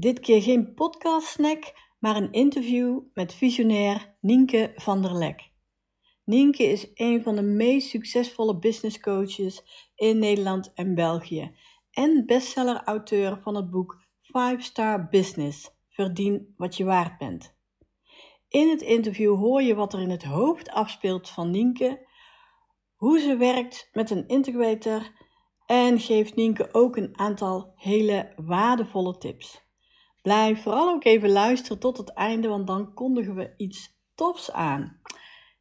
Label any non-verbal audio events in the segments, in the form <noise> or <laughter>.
Dit keer geen podcast snack, maar een interview met visionair Nienke van der Lek. Nienke is een van de meest succesvolle business coaches in Nederland en België en bestseller-auteur van het boek 5 Star Business: Verdien wat je waard bent. In het interview hoor je wat er in het hoofd afspeelt van Nienke, hoe ze werkt met een integrator en geeft Nienke ook een aantal hele waardevolle tips. Blijf vooral ook even luisteren tot het einde, want dan kondigen we iets tofs aan.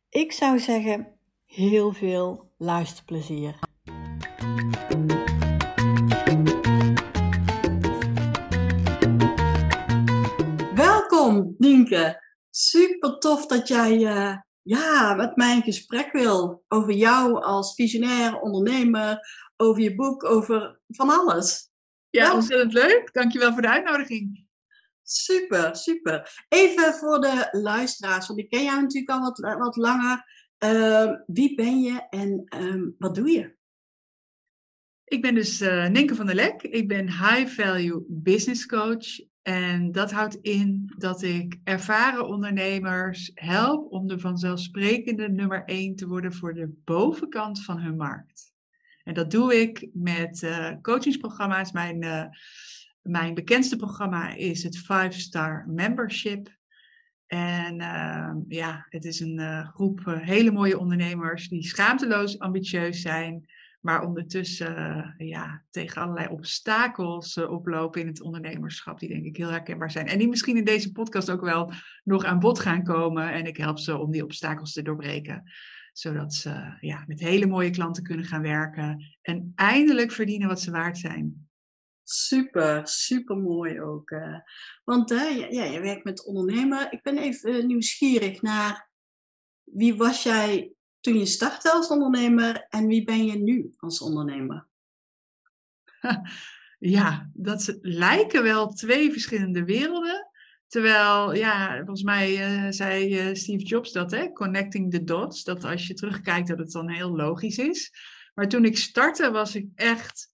Ik zou zeggen, heel veel luisterplezier. Welkom, Nienke. Super tof dat jij uh, ja, met mij in gesprek wil over jou als visionair ondernemer, over je boek, over van alles. Ja, ontzettend leuk. Dankjewel voor de uitnodiging. Super, super. Even voor de luisteraars, want ik ken jou natuurlijk al wat, wat langer. Uh, wie ben je en um, wat doe je? Ik ben dus uh, Ninke van der Lek. Ik ben High Value Business Coach. En dat houdt in dat ik ervaren ondernemers help om de vanzelfsprekende nummer 1 te worden voor de bovenkant van hun markt. En dat doe ik met uh, coachingsprogramma's. Mijn mijn bekendste programma is het 5-Star Membership. En uh, ja, het is een uh, groep uh, hele mooie ondernemers die schaamteloos ambitieus zijn, maar ondertussen ja, tegen allerlei obstakels oplopen in het ondernemerschap, die denk ik heel herkenbaar zijn. En die misschien in deze podcast ook wel nog aan bod gaan komen. En ik help ze om die obstakels te doorbreken zodat ze ja, met hele mooie klanten kunnen gaan werken en eindelijk verdienen wat ze waard zijn. Super, super mooi ook. Uh. Want uh, ja, je werkt met ondernemer. Ik ben even nieuwsgierig naar wie was jij toen je startte als ondernemer en wie ben je nu als ondernemer? <laughs> Ja, dat lijken wel twee verschillende werelden. Terwijl, ja, volgens mij uh, zei Steve Jobs dat, hè? Connecting the dots. Dat als je terugkijkt, dat het dan heel logisch is. Maar toen ik startte, was ik echt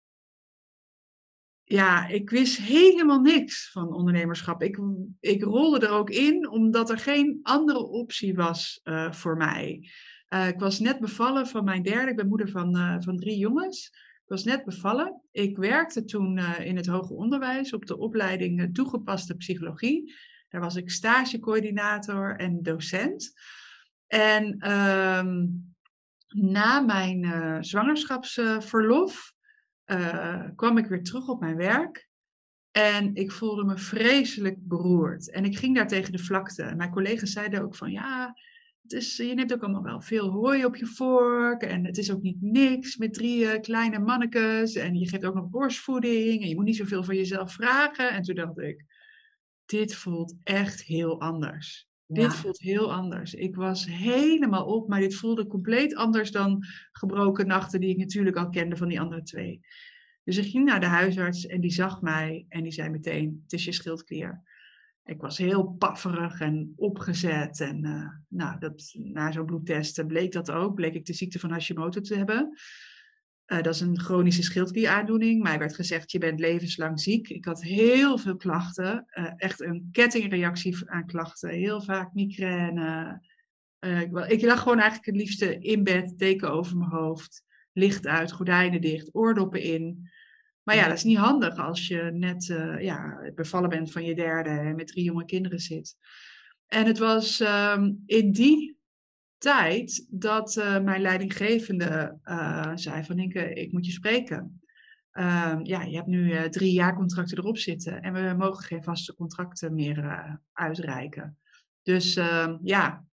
ja, ik wist helemaal niks van ondernemerschap. Ik, ik rolde er ook in omdat er geen andere optie was uh, voor mij. Uh, ik was net bevallen van mijn derde. Ik ben moeder van, uh, van drie jongens. Ik was net bevallen. Ik werkte toen in het hoger onderwijs op de opleiding toegepaste psychologie. Daar was ik stagecoördinator en docent. En um, na mijn zwangerschapsverlof uh, kwam ik weer terug op mijn werk. En ik voelde me vreselijk beroerd. En ik ging daar tegen de vlakte. Mijn collega's zeiden ook van ja, het is, je neemt ook allemaal wel veel hooi op je vork. En het is ook niet niks met drie kleine mannekes. En je geeft ook nog borstvoeding. En je moet niet zoveel van jezelf vragen. En toen dacht ik, dit voelt echt heel anders. Dit voelt heel anders. Ik was helemaal op, maar dit voelde compleet anders dan gebroken nachten die ik natuurlijk al kende van die andere twee. Dus ik ging naar de huisarts en die zag mij en die zei meteen, het is je schildklier. Ik was heel pafferig en opgezet. En uh, nou, dat, na zo'n bloedtest bleek dat ook. Bleek ik de ziekte van Hashimoto te hebben. Uh, dat is een chronische schildklieraandoening. Mij werd gezegd, je bent levenslang ziek. Ik had heel veel klachten. Uh, echt een kettingreactie aan klachten. Heel vaak migraine. Uh, ik, ik, lag gewoon eigenlijk het liefste in bed, deken over mijn hoofd. Licht uit, gordijnen dicht, oordoppen in. Maar ja, dat is niet handig als je net ja, bevallen bent van je derde en met drie jonge kinderen zit. En het was um, in die tijd dat uh, mijn leidinggevende uh, zei van Inke, ik moet je spreken. Uh, ja, je hebt nu uh, drie jaar contracten erop zitten en we mogen geen vaste contracten meer uitreiken. Dus ehm, ja,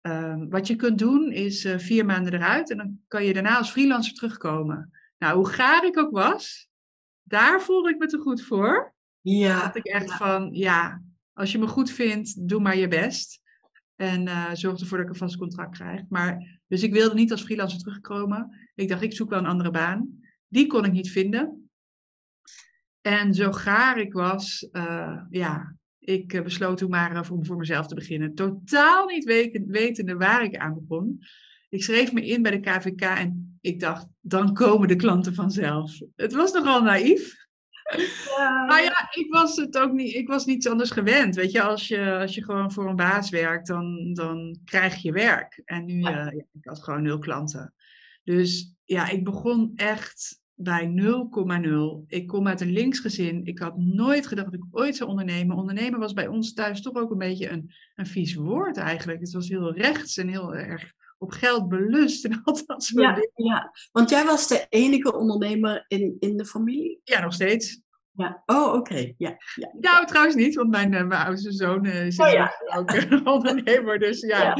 ehm, wat je kunt doen is vier maanden eruit en dan kan je daarna als freelancer terugkomen. Nou, hoe gaar ik ook was, daar voelde ik me te goed voor. Ja. Dat ik echt van, ja, als je me goed vindt, doe maar je best. En uh, zorg ervoor dat ik een vast contract krijg. Maar, dus ik wilde niet als freelancer terugkomen. Ik dacht, ik zoek wel een andere baan. Die kon ik niet vinden. En zo gaar ik was, uh, ja, ik uh, besloot toen maar om voor mezelf te beginnen. Totaal niet wetende waar ik aan begon. Ik schreef me in bij de KVK en ik dacht, dan komen de klanten vanzelf. Het was nogal naïef. Ja. Maar ja, ik was het ook niet, ik was niets anders gewend. Weet je, als je, als je gewoon voor een baas werkt, dan, dan krijg je werk. En nu, ja. Uh, ik had gewoon nul klanten. Dus ja, ik begon echt bij 0,0. Ik kom uit een linksgezin. Ik had nooit gedacht dat ik ooit zou ondernemen. Ondernemen was bij ons thuis toch ook een beetje een, een vies woord eigenlijk. Het was heel rechts en heel erg op geld belust en al dat soort ja, dingen. Ja, want jij was de enige ondernemer in, in de familie? Ja, nog steeds. Ja, oh oké. Okay. Ja, ja. Nou, trouwens niet, want mijn, uh, mijn oudste zoon uh, is oh, ja. ook een <laughs> ondernemer. Dus ja.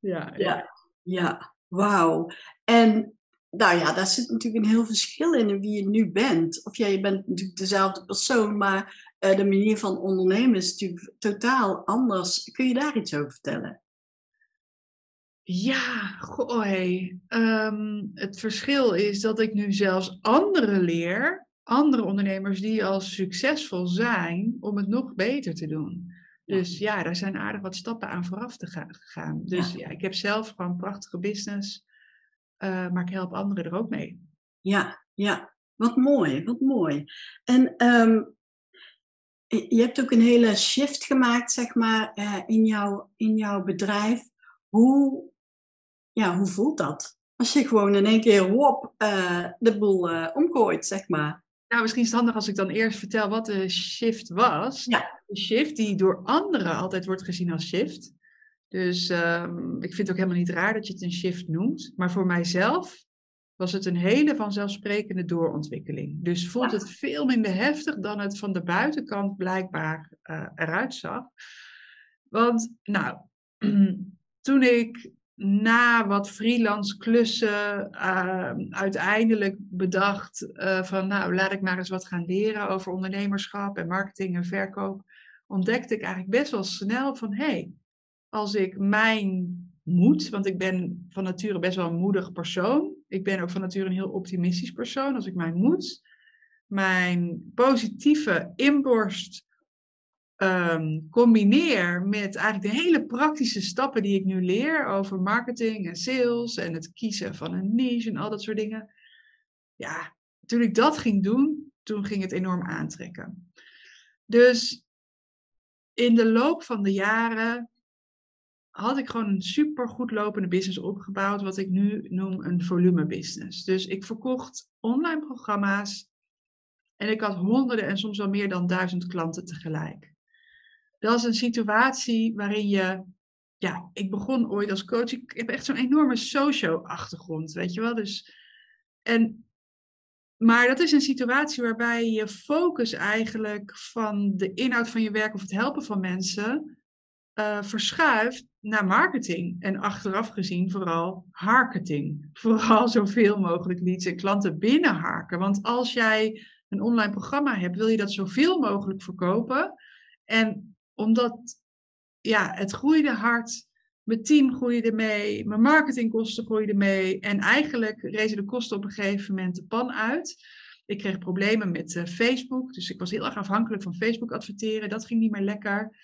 Ja, ja, ja. wauw. En nou ja, daar zit natuurlijk een heel verschil in wie je nu bent. Of ja, je bent natuurlijk dezelfde persoon, maar uh, de manier van ondernemen is natuurlijk totaal anders. Kun je daar iets over vertellen? Ja, goh, hey. um, het verschil is dat ik nu zelfs anderen leer, andere ondernemers die al succesvol zijn, om het nog beter te doen. Dus ja, daar zijn aardig wat stappen aan vooraf te gaan, gegaan. Dus ja. ja ik heb zelf gewoon een prachtige business, uh, maar ik help anderen er ook mee. Ja, ja, wat mooi, wat mooi. En um, je hebt ook een hele shift gemaakt, zeg maar, uh, in, jouw, in jouw bedrijf. Hoe, ja, hoe voelt dat? Als je gewoon in één keer wop, uh, de boel uh, omgooit, zeg maar. Nou, misschien is het handig als ik dan eerst vertel wat de shift was. Ja. De shift die door anderen altijd wordt gezien als shift. Dus um, ik vind het ook helemaal niet raar dat je het een shift noemt. Maar voor mijzelf was het een hele vanzelfsprekende doorontwikkeling. Dus voelt het veel minder heftig dan het van de buitenkant blijkbaar uh, eruit zag. Want, nou, <clears throat> toen ik na wat freelance klussen uh, uiteindelijk bedacht uh, van nou laat ik maar eens wat gaan leren over ondernemerschap en marketing en verkoop, ontdekte ik eigenlijk best wel snel van hé, hey, als ik mijn moed, want ik ben van nature best wel een moedig persoon, ik ben ook van nature een heel optimistisch persoon, als ik mijn moed, mijn positieve inborst um, combineer met eigenlijk de hele praktische stappen die ik nu leer over marketing en sales en het kiezen van een niche en al dat soort dingen. Ja, toen ik dat ging doen, toen ging het enorm aantrekken. Dus in de loop van de jaren had ik gewoon een super goed lopende business opgebouwd, wat ik nu noem een volume business. Dus ik verkocht online programma's en ik had honderden en soms wel meer dan duizend klanten tegelijk dat is een situatie waarin je, ja, ik begon ooit als coach, ik heb echt zo'n enorme socio-achtergrond, weet je wel. Dus, en, maar dat is een situatie waarbij je focus eigenlijk van de inhoud van je werk of het helpen van mensen uh, verschuift naar marketing. En achteraf gezien vooral marketing. <laughs> Vooral zoveel mogelijk leads en klanten binnenharken. Want als jij een online programma hebt, wil je dat zoveel mogelijk verkopen. En omdat ja, het groeide hard. Mijn team groeide mee. Mijn marketingkosten groeiden mee. En eigenlijk rezen de kosten op een gegeven moment de pan uit. Ik kreeg problemen met uh, Facebook. Dus ik was heel erg afhankelijk van Facebook adverteren. Dat ging niet meer lekker.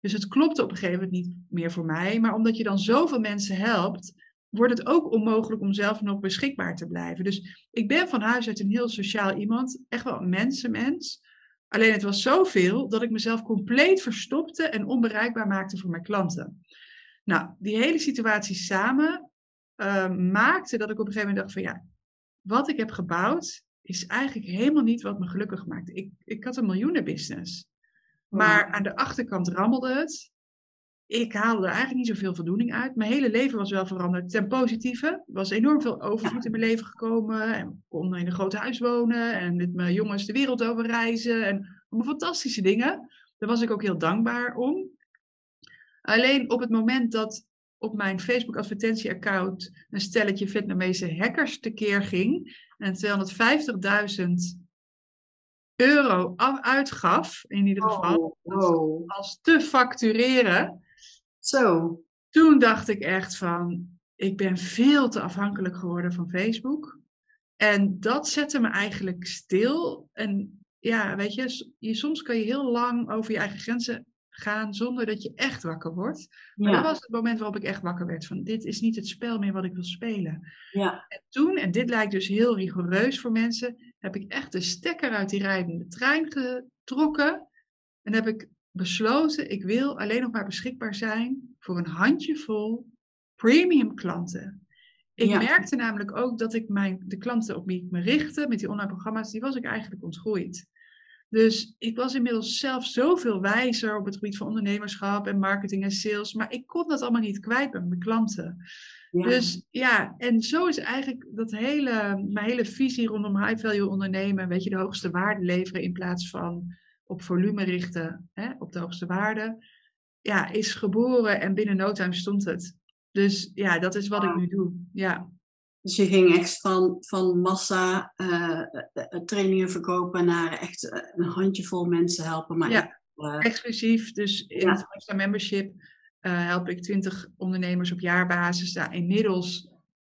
Dus het klopte op een gegeven moment niet meer voor mij. Maar omdat je dan zoveel mensen helpt, wordt het ook onmogelijk om zelf nog beschikbaar te blijven. Dus ik ben van huis uit een heel sociaal iemand. Echt wel een mensenmens. Alleen het was zoveel dat ik mezelf compleet verstopte en onbereikbaar maakte voor mijn klanten. Nou, die hele situatie samen uh, maakte dat ik op een gegeven moment dacht van ja, wat ik heb gebouwd is eigenlijk helemaal niet wat me gelukkig maakt. Ik, ik had een miljoenenbusiness. Maar aan de achterkant rammelde het. Ik haalde er eigenlijk niet zoveel voldoening uit. Mijn hele leven was wel veranderd ten positieve. Er was enorm veel overvloed in mijn leven gekomen. En ik kon in een groot huis wonen. En met mijn jongens de wereld over reizen. En allemaal fantastische dingen. Daar was ik ook heel dankbaar om. Alleen op het moment dat op mijn Facebook advertentieaccount een stelletje Vietnamese hackers tekeer ging en 250.000 euro uitgaf, in ieder geval, oh, als te factureren. Zo. Toen dacht ik echt van, ik ben veel te afhankelijk geworden van Facebook. En dat zette me eigenlijk stil. En ja, weet je, je, soms kan je heel lang over je eigen grenzen gaan zonder dat je echt wakker wordt. Maar dat was het moment waarop ik echt wakker werd van dit is niet het spel meer wat ik wil spelen. Ja. En toen, en dit lijkt dus heel rigoureus voor mensen, heb ik echt de stekker uit die rijdende trein getrokken. En heb ik besloten, ik wil alleen nog maar beschikbaar zijn voor een handjevol premium klanten. Ik merkte namelijk ook dat ik mijn, de klanten op wie ik me richtte met die online programma's, die was ik eigenlijk ontgroeid. Dus ik was inmiddels zelf zoveel wijzer op het gebied van ondernemerschap en marketing en sales, maar ik kon dat allemaal niet kwijt bij mijn klanten. Dus ja, en zo is eigenlijk dat hele, mijn hele visie rondom high value ondernemen, weet je, de hoogste waarde leveren in plaats van op volume richten, hè, op de hoogste waarde, ja, is geboren en binnen no time stond het. Dus ja, dat is wat ik nu doe. Ja. Dus je ging echt van, van massa uh, trainingen verkopen naar echt een handjevol mensen helpen. Maar ja, exclusief. Dus in ja. het Membership help ik 20 ondernemers op jaarbasis. Daar inmiddels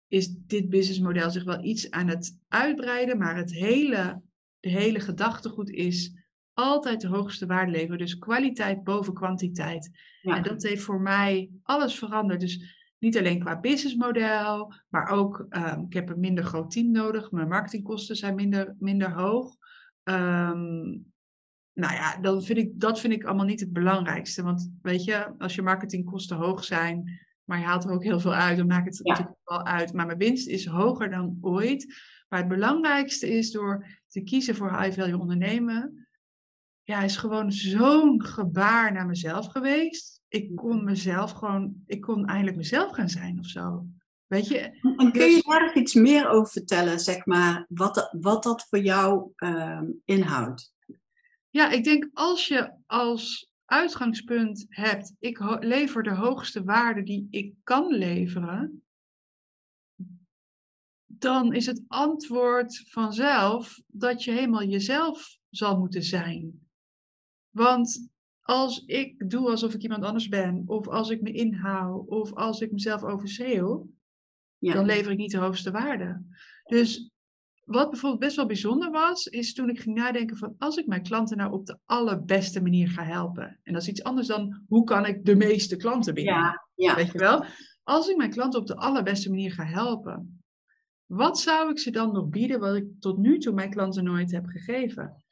is dit businessmodel zich wel iets aan het uitbreiden. Maar het hele, de hele gedachtegoed is altijd de hoogste waarde leveren. Dus kwaliteit boven kwantiteit. En dat heeft voor mij alles veranderd. Dus niet alleen qua businessmodel, maar ook, um, ik heb een minder groot team nodig. Mijn marketingkosten zijn minder, minder hoog. Um, nou ja, dan vind ik, dat vind ik allemaal niet het belangrijkste. Want weet je, als je marketingkosten hoog zijn, maar je haalt er ook heel veel uit, dan maakt het ja. natuurlijk wel uit. Maar mijn winst is hoger dan ooit. Maar het belangrijkste is door te kiezen voor high value ondernemen, ja, is gewoon zo'n gebaar naar mezelf geweest. Ik kon mezelf gewoon, ik kon eindelijk mezelf gaan zijn of zo. Weet je? En kun je dus daar iets meer over vertellen, zeg maar, wat, wat dat voor jou uh, inhoudt? Ja, ik denk als je als uitgangspunt hebt, ik lever de hoogste waarde die ik kan leveren, dan is het antwoord vanzelf dat je helemaal jezelf zal moeten zijn. Want als ik doe alsof ik iemand anders ben, of als ik me inhoud, of als ik mezelf overschreeuw, ja. dan lever ik niet de hoogste waarde. Dus wat bijvoorbeeld best wel bijzonder was, is toen ik ging nadenken van als ik mijn klanten nou op de allerbeste manier ga helpen. En dat is iets anders dan hoe kan ik de meeste klanten binnen. Ja, ja. Weet je wel? Als ik mijn klanten op de allerbeste manier ga helpen, wat zou ik ze dan nog bieden wat ik tot nu toe mijn klanten nooit heb gegeven?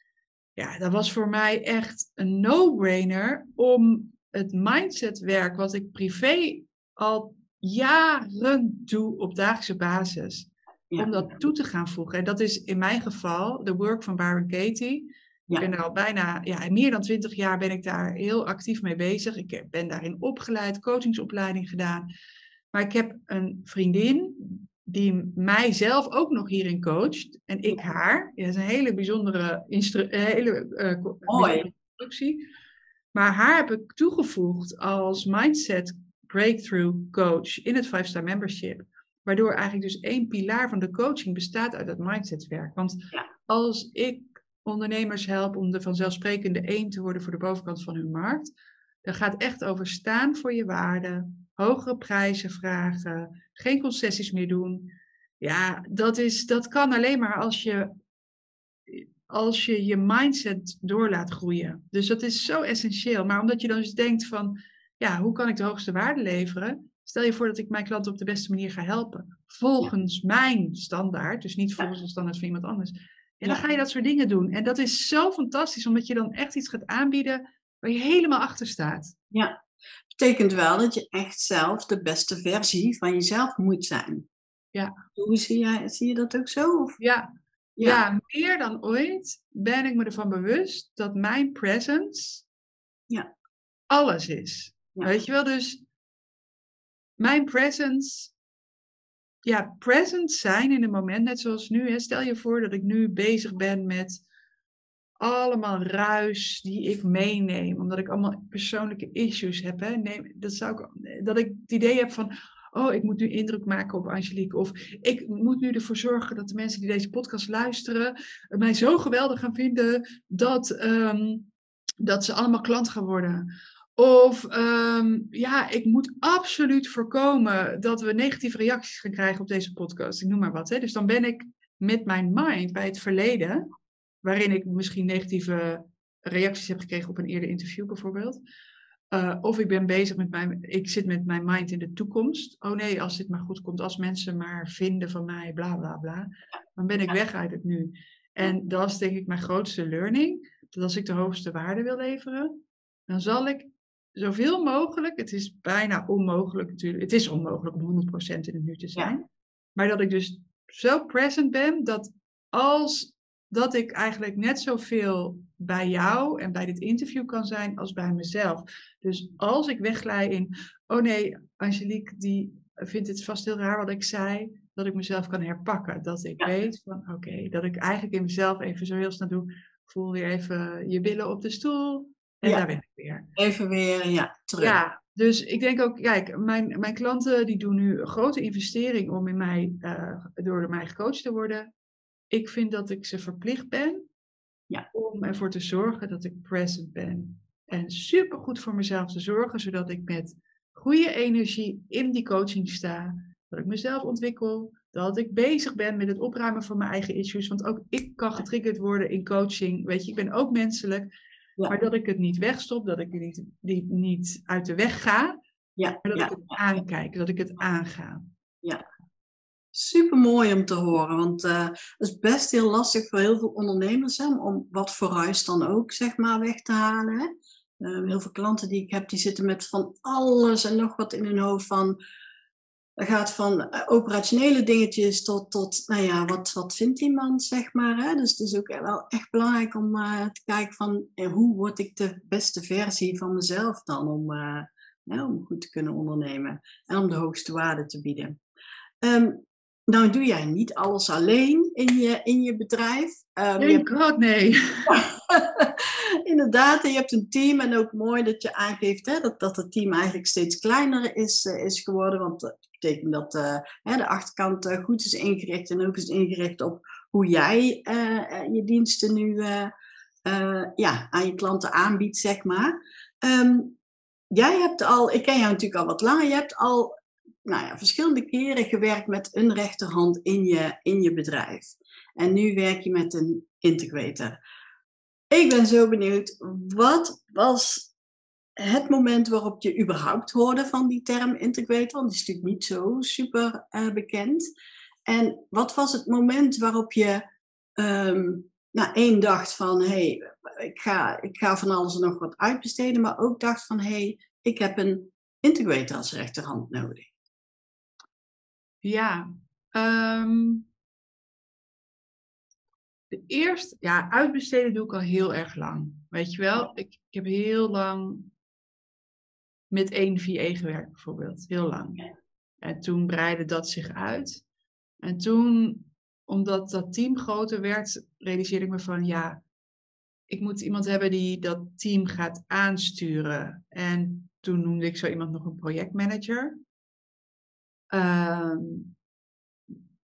Ja, dat was voor mij echt een no-brainer om het mindsetwerk wat ik privé al jaren doe op dagelijkse basis om dat toe te gaan voegen. En dat is in mijn geval de work van Byron Katie. Ik ben er al bijna, ja, meer dan twintig jaar ben ik daar heel actief mee bezig. Ik ben daarin opgeleid, coachingsopleiding gedaan. Maar ik heb een vriendin die mij zelf ook nog hierin coacht. En ik haar. Ja, dat is een hele bijzondere, instru hele, uh, instructie. Maar haar heb ik toegevoegd als mindset breakthrough coach in het 5-star membership. Waardoor eigenlijk dus één pilaar van de coaching bestaat uit het mindsetwerk. Want als ik ondernemers help om de vanzelfsprekende één te worden voor de bovenkant van hun markt, dan gaat echt over staan voor je waarde, hogere prijzen vragen, geen concessies meer doen. Ja, dat, is, dat kan alleen maar als je, als je je mindset door laat groeien. Dus dat is zo essentieel. Maar omdat je dan dus denkt van, ja, hoe kan ik de hoogste waarde leveren? Stel je voor dat ik mijn klanten op de beste manier ga helpen. Volgens mijn standaard, dus niet volgens de standaard van iemand anders. En dan ga je dat soort dingen doen. En dat is zo fantastisch, omdat je dan echt iets gaat aanbieden waar je helemaal achter staat. Ja, betekent wel dat je echt zelf de beste versie van jezelf moet zijn. Ja. Hoe zie, jij, zie je dat ook zo? Of? Ja. ja. Ja. meer dan ooit ben ik me ervan bewust dat mijn presence ja. alles is. Weet je wel, dus mijn presence, ja, present zijn in een moment, net zoals nu. Hè. Stel je voor dat ik nu bezig ben met allemaal ruis die ik meeneem, omdat ik allemaal persoonlijke issues heb. Hè? Dat, zou ik, dat ik het idee heb van, oh, ik moet nu indruk maken op Angelique. Of ik moet nu ervoor zorgen dat de mensen die deze podcast luisteren mij zo geweldig gaan vinden dat, ehm, dat ze allemaal klant gaan worden. Of ehm, ja, ik moet absoluut voorkomen dat we negatieve reacties gaan krijgen op deze podcast. Ik noem maar wat. Hè. Dus dan ben ik met mijn mind bij het verleden, waarin ik misschien negatieve reacties heb gekregen op een eerder interview bijvoorbeeld. Uh, of ik ben bezig met mijn, ik zit met mijn mind in de toekomst. Oh nee, als dit maar goed komt, als mensen maar vinden van mij, bla bla bla. Dan ben ik weg uit het nu. En dat is denk ik mijn grootste learning. Dat als ik de hoogste waarde wil leveren, dan zal ik zoveel mogelijk, het is bijna onmogelijk natuurlijk, het is onmogelijk om 100% in het nu te zijn. Maar dat ik dus zo present ben dat als dat ik eigenlijk net zoveel bij jou en bij dit interview kan zijn als bij mezelf. Dus als ik wegglij in, oh nee, Angelique die vindt het vast heel raar wat ik zei, dat ik mezelf kan herpakken. Dat ik weet van, oké, dat ik eigenlijk in mezelf even zo heel snel doe, voel weer even je billen op de stoel en daar ben ik weer. Even weer, ja, terug. Ja, dus ik denk ook, kijk, mijn, mijn klanten die doen nu een grote investering om in mij, uh, door mij gecoacht te worden. Ik vind dat ik ze verplicht ben ja. om ervoor te zorgen dat ik present ben. En super goed voor mezelf te zorgen, zodat ik met goede energie in die coaching sta. Dat ik mezelf ontwikkel. Dat ik bezig ben met het opruimen van mijn eigen issues. Want ook ik kan getriggerd worden in coaching. Weet je, ik ben ook menselijk. Maar dat ik het niet wegstop, dat ik het niet, niet uit de weg ga. Ja. Maar dat ik het aankijk, dat ik het aanga. Ja, super mooi om te horen. Want uh, het is best heel lastig voor heel veel ondernemers hè, om wat vooruit dan ook zeg maar weg te halen. Uh, heel veel klanten die ik heb, die zitten met van alles en nog wat in hun hoofd van... Dat gaat van eh, operationele dingetjes tot, tot nou ja, wat, wat vindt iemand, zeg maar. Hè? Dus het is ook wel echt belangrijk om te kijken van hoe word ik de beste versie van mezelf dan om, om goed te kunnen ondernemen en om de hoogste waarde te bieden. Um, nou doe jij niet alles alleen in je, in je bedrijf. Um, nee, je hebt... nee. Inderdaad, je hebt een team en ook mooi dat je aangeeft hè, dat, dat het team eigenlijk steeds kleiner is, uh, is geworden. Want dat betekent dat uh, hè, de achterkant uh, goed is ingericht en ook is ingericht op hoe jij je diensten nu ja, aan je klanten aanbiedt, zeg maar. Um, jij hebt al, ik ken jou natuurlijk al wat langer, je hebt al nou ja, verschillende keren gewerkt met een rechterhand in je, in je bedrijf. En nu werk je met een integrator. Ik ben zo benieuwd, wat was het moment waarop je überhaupt hoorde van die term integrator? Want die is natuurlijk niet zo super uh, bekend. En wat was het moment waarop je um, nou, één dacht van, hé, hey, ik, ga, ik ga van alles en nog wat uitbesteden, maar ook dacht van, hé, hey, ik heb een integrator als rechterhand nodig? Ja, um, de eerste, ja, uitbesteden doe ik al heel erg lang. Weet je wel, ik, ik heb heel lang met één VA gewerkt bijvoorbeeld, heel lang. En toen breidde dat zich uit. En toen, omdat dat team groter werd, realiseerde ik me van ja, ik moet iemand hebben die dat team gaat aansturen. En toen noemde ik zo iemand nog een projectmanager. Ehm,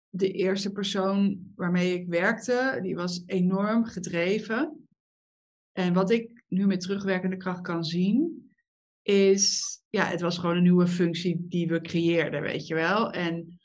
de eerste persoon waarmee ik werkte, die was enorm gedreven. En wat ik nu met terugwerkende kracht kan zien, is, ja, het was gewoon een nieuwe functie die we creëerden, weet je wel. En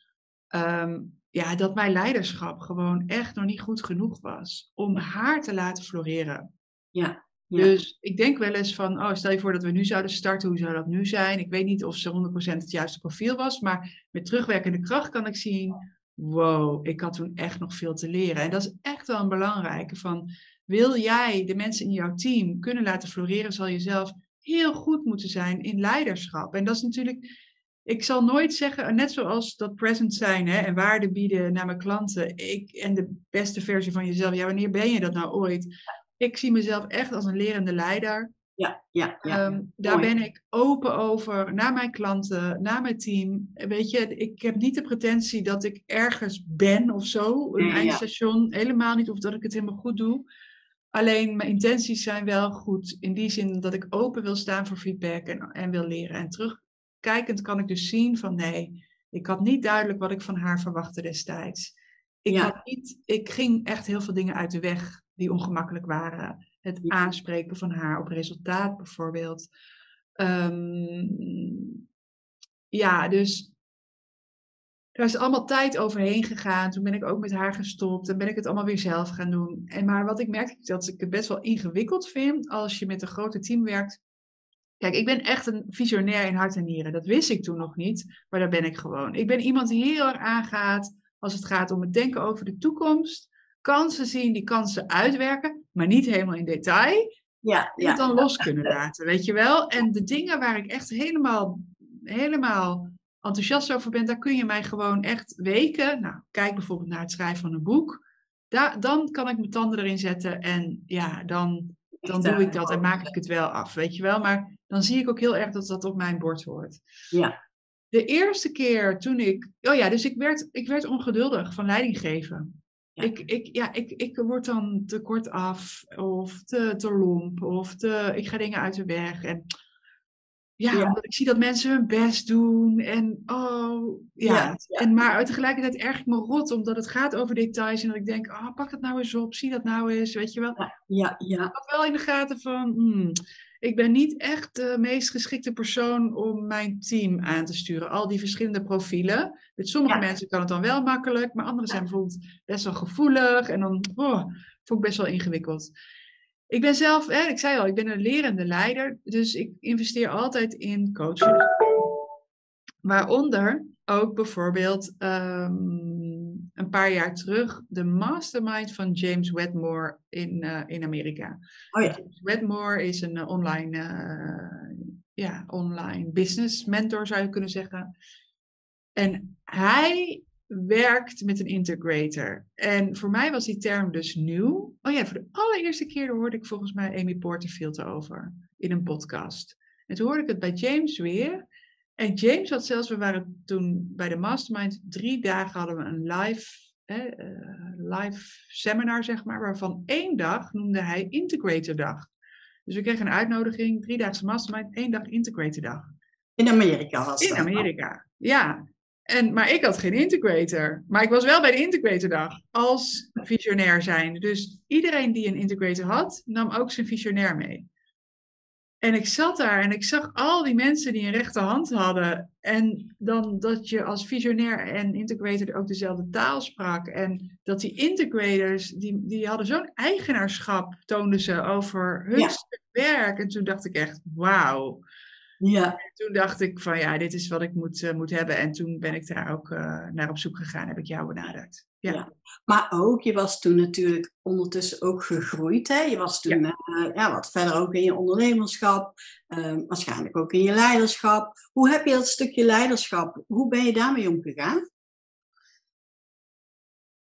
ehm, ja, dat mijn leiderschap gewoon echt nog niet goed genoeg was om haar te laten floreren. Ja. Dus ik denk wel eens van, oh, stel je voor dat we nu zouden starten, hoe zou dat nu zijn? Ik weet niet of ze 100% het juiste profiel was, maar met terugwerkende kracht kan ik zien, wow, ik had toen echt nog veel te leren. En dat is echt wel een belangrijke van, wil jij de mensen in jouw team kunnen laten floreren, zal je zelf heel goed moeten zijn in leiderschap. En dat is natuurlijk, ik zal nooit zeggen, net zoals dat present zijn hè, en waarde bieden naar mijn klanten, ik, en de beste versie van jezelf, ja, wanneer ben je dat nou ooit? Ik zie mezelf echt als een lerende leider. Ja, ja, ja. Um, daar ben ik open over naar mijn klanten, naar mijn team. Weet je, ik heb niet de pretentie dat ik ergens ben of zo, een eindstation. Helemaal niet, of dat ik het helemaal goed doe. Alleen mijn intenties zijn wel goed. In die zin dat ik open wil staan voor feedback en, en wil leren. En terugkijkend kan ik dus zien van nee, ik had niet duidelijk wat ik van haar verwachtte destijds. Ik, had niet, ik ging echt heel veel dingen uit de weg die ongemakkelijk waren. Het aanspreken van haar op resultaat bijvoorbeeld. Ehm, ja, dus er is allemaal tijd overheen gegaan. Toen ben ik ook met haar gestopt en ben ik het allemaal weer zelf gaan doen. En maar wat ik merk is dat ik het best wel ingewikkeld vind als je met een grote team werkt. Kijk, ik ben echt een visionair in hart en nieren. Dat wist ik toen nog niet, maar daar ben ik gewoon. Ik ben iemand die heel erg aangaat als het gaat om het denken over de toekomst. Kansen zien, die kansen uitwerken, maar niet helemaal in detail. Ja, ja. Het dan los kunnen <laughs> laten, weet je wel. En de dingen waar ik echt helemaal, helemaal enthousiast over ben, daar kun je mij gewoon echt weken. Nou, kijk bijvoorbeeld naar het schrijven van een boek. Daar, dan kan ik mijn tanden erin zetten en ja, dan, dan doe ik dat en maak ik het wel af, weet je wel. Maar dan zie ik ook heel erg dat dat op mijn bord hoort. Ja. De eerste keer toen ik, oh ja, dus ik werd, ik werd ongeduldig van leiding Ik, ik, ja, ik, ik word dan te kort af of te, te lomp of te, ik ga dingen uit de weg. En ja, omdat ik zie dat mensen hun best doen. En oh, ja. En, maar tegelijkertijd erg ik me rot, omdat het gaat over details. En dat ik denk, oh, pak dat nou eens op, zie dat nou eens, weet je wel. Ja, ja. Ik had wel in de gaten van, hmm, ik ben niet echt de meest geschikte persoon om mijn team aan te sturen. Al die verschillende profielen. Met sommige mensen kan het dan wel makkelijk, maar anderen zijn bijvoorbeeld best wel gevoelig. En dan oh, vond ik best wel ingewikkeld. Ik ben zelf, hè, ik zei al, ik ben een lerende leider, dus ik investeer altijd in coaches. Waaronder ook bijvoorbeeld um, een paar jaar terug de mastermind van James Wedmore in, uh, in Amerika. Oh ja. James Wedmore is een uh, online, uh, ja, online business mentor, zou je kunnen zeggen. En hij werkt met een integrator. En voor mij was die term dus nieuw. Oh ja, voor de allereerste keer hoorde ik volgens mij Amy Porterfield over in een podcast. En toen hoorde ik het bij James weer. En James had zelfs, we waren toen bij de Mastermind, drie dagen hadden we een live, eh, live seminar, zeg maar, waarvan één dag noemde hij Integrator Dag. Dus we kregen een uitnodiging, driedaagse Mastermind, één dag Integrator Dag. In Amerika was In Amerika, ja. En, maar ik had geen integrator. Maar ik was wel bij de integratordag als visionair zijn. Dus iedereen die een integrator had, nam ook zijn visionair mee. En ik zat daar en ik zag al die mensen die een rechterhand hadden. En dan dat je als visionair en integrator ook dezelfde taal sprak. En dat die integrators, die, die hadden zo'n eigenaarschap, toonden ze over hun werk. En toen dacht ik echt, wauw. Ja. En toen dacht ik van ja, dit is wat ik moet, uh, moet hebben. En toen ben ik daar ook uh, naar op zoek gegaan, heb ik jou benaderd. Ja. ja. Maar ook, je was toen natuurlijk ondertussen ook gegroeid. Hè? Je was toen ja. Uh, ja wat verder ook in je ondernemerschap, ehm, waarschijnlijk ook in je leiderschap. Hoe heb je dat stukje leiderschap, hoe ben je daarmee omgegaan?